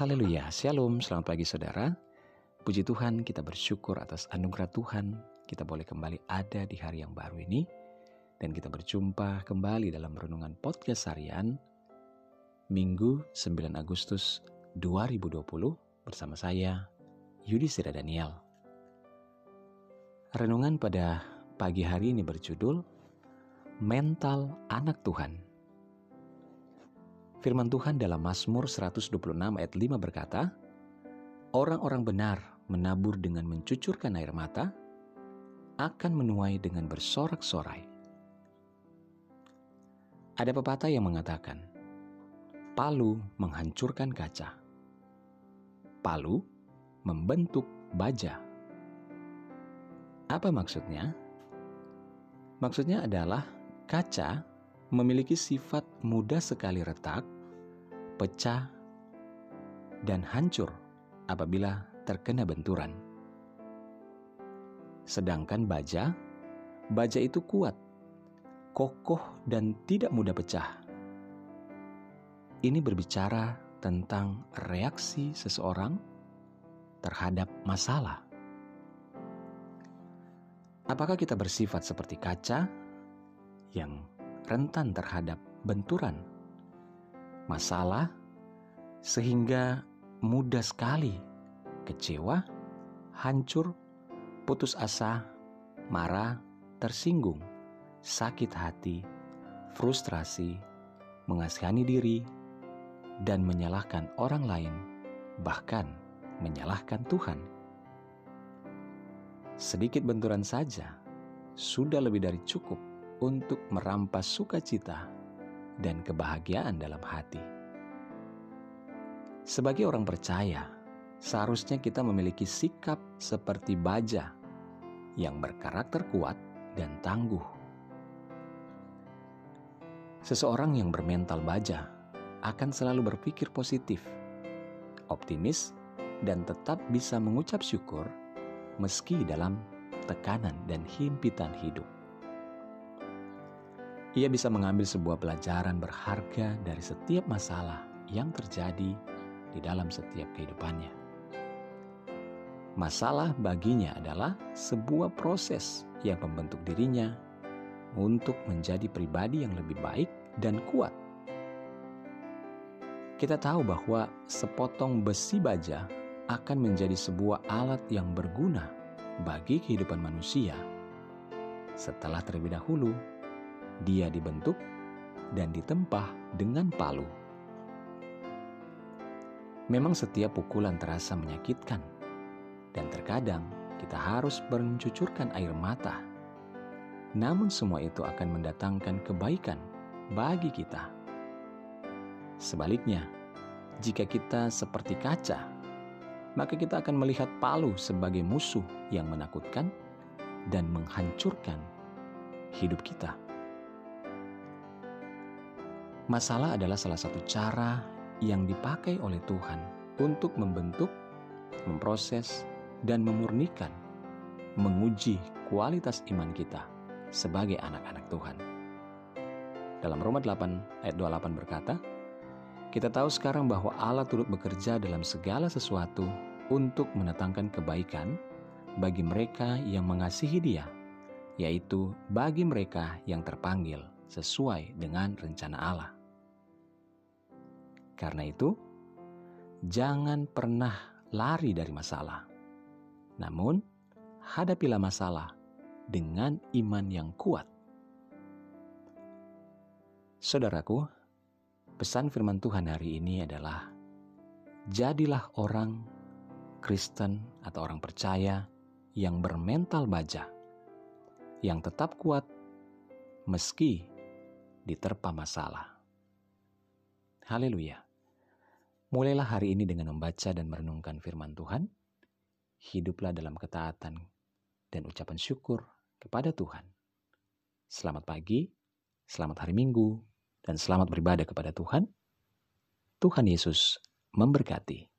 Haleluya, Shalom, selamat pagi saudara. Puji Tuhan, kita bersyukur atas anugerah Tuhan. Kita boleh kembali ada di hari yang baru ini. Dan kita berjumpa kembali dalam renungan podcast harian Minggu 9 Agustus 2020 bersama saya, Yudi Sira Daniel. Renungan pada pagi hari ini berjudul Mental Anak Tuhan. Firman Tuhan dalam Mazmur 126 ayat 5 berkata, Orang-orang benar menabur dengan mencucurkan air mata, akan menuai dengan bersorak-sorai. Ada pepatah yang mengatakan, palu menghancurkan kaca. Palu membentuk baja. Apa maksudnya? Maksudnya adalah kaca memiliki sifat mudah sekali retak, pecah, dan hancur apabila terkena benturan. Sedangkan baja, baja itu kuat, kokoh, dan tidak mudah pecah. Ini berbicara tentang reaksi seseorang terhadap masalah. Apakah kita bersifat seperti kaca yang rentan terhadap benturan, masalah, sehingga mudah sekali. Kecewa, hancur, putus asa, marah, tersinggung, sakit hati, frustrasi, mengasihani diri, dan menyalahkan orang lain, bahkan menyalahkan Tuhan. Sedikit benturan saja sudah lebih dari cukup untuk merampas sukacita dan kebahagiaan dalam hati. Sebagai orang percaya, seharusnya kita memiliki sikap seperti baja yang berkarakter kuat dan tangguh. Seseorang yang bermental baja akan selalu berpikir positif, optimis, dan tetap bisa mengucap syukur meski dalam tekanan dan himpitan hidup. Ia bisa mengambil sebuah pelajaran berharga dari setiap masalah yang terjadi di dalam setiap kehidupannya. Masalah baginya adalah sebuah proses yang membentuk dirinya untuk menjadi pribadi yang lebih baik dan kuat. Kita tahu bahwa sepotong besi baja akan menjadi sebuah alat yang berguna bagi kehidupan manusia setelah terlebih dahulu dia dibentuk dan ditempah dengan palu. Memang setiap pukulan terasa menyakitkan, dan terkadang kita harus mencucurkan air mata. Namun, semua itu akan mendatangkan kebaikan bagi kita. Sebaliknya, jika kita seperti kaca, maka kita akan melihat palu sebagai musuh yang menakutkan dan menghancurkan hidup kita. Masalah adalah salah satu cara yang dipakai oleh Tuhan untuk membentuk, memproses, dan memurnikan, menguji kualitas iman kita sebagai anak-anak Tuhan. Dalam Roma 8 ayat 28 berkata, kita tahu sekarang bahwa Allah turut bekerja dalam segala sesuatu untuk mendatangkan kebaikan bagi mereka yang mengasihi Dia, yaitu bagi mereka yang terpanggil sesuai dengan rencana Allah. Karena itu, jangan pernah lari dari masalah. Namun, hadapilah masalah dengan iman yang kuat. Saudaraku, pesan firman Tuhan hari ini adalah jadilah orang Kristen atau orang percaya yang bermental baja, yang tetap kuat meski diterpa masalah. Haleluya! Mulailah hari ini dengan membaca dan merenungkan firman Tuhan. Hiduplah dalam ketaatan dan ucapan syukur kepada Tuhan. Selamat pagi, selamat hari Minggu, dan selamat beribadah kepada Tuhan. Tuhan Yesus memberkati.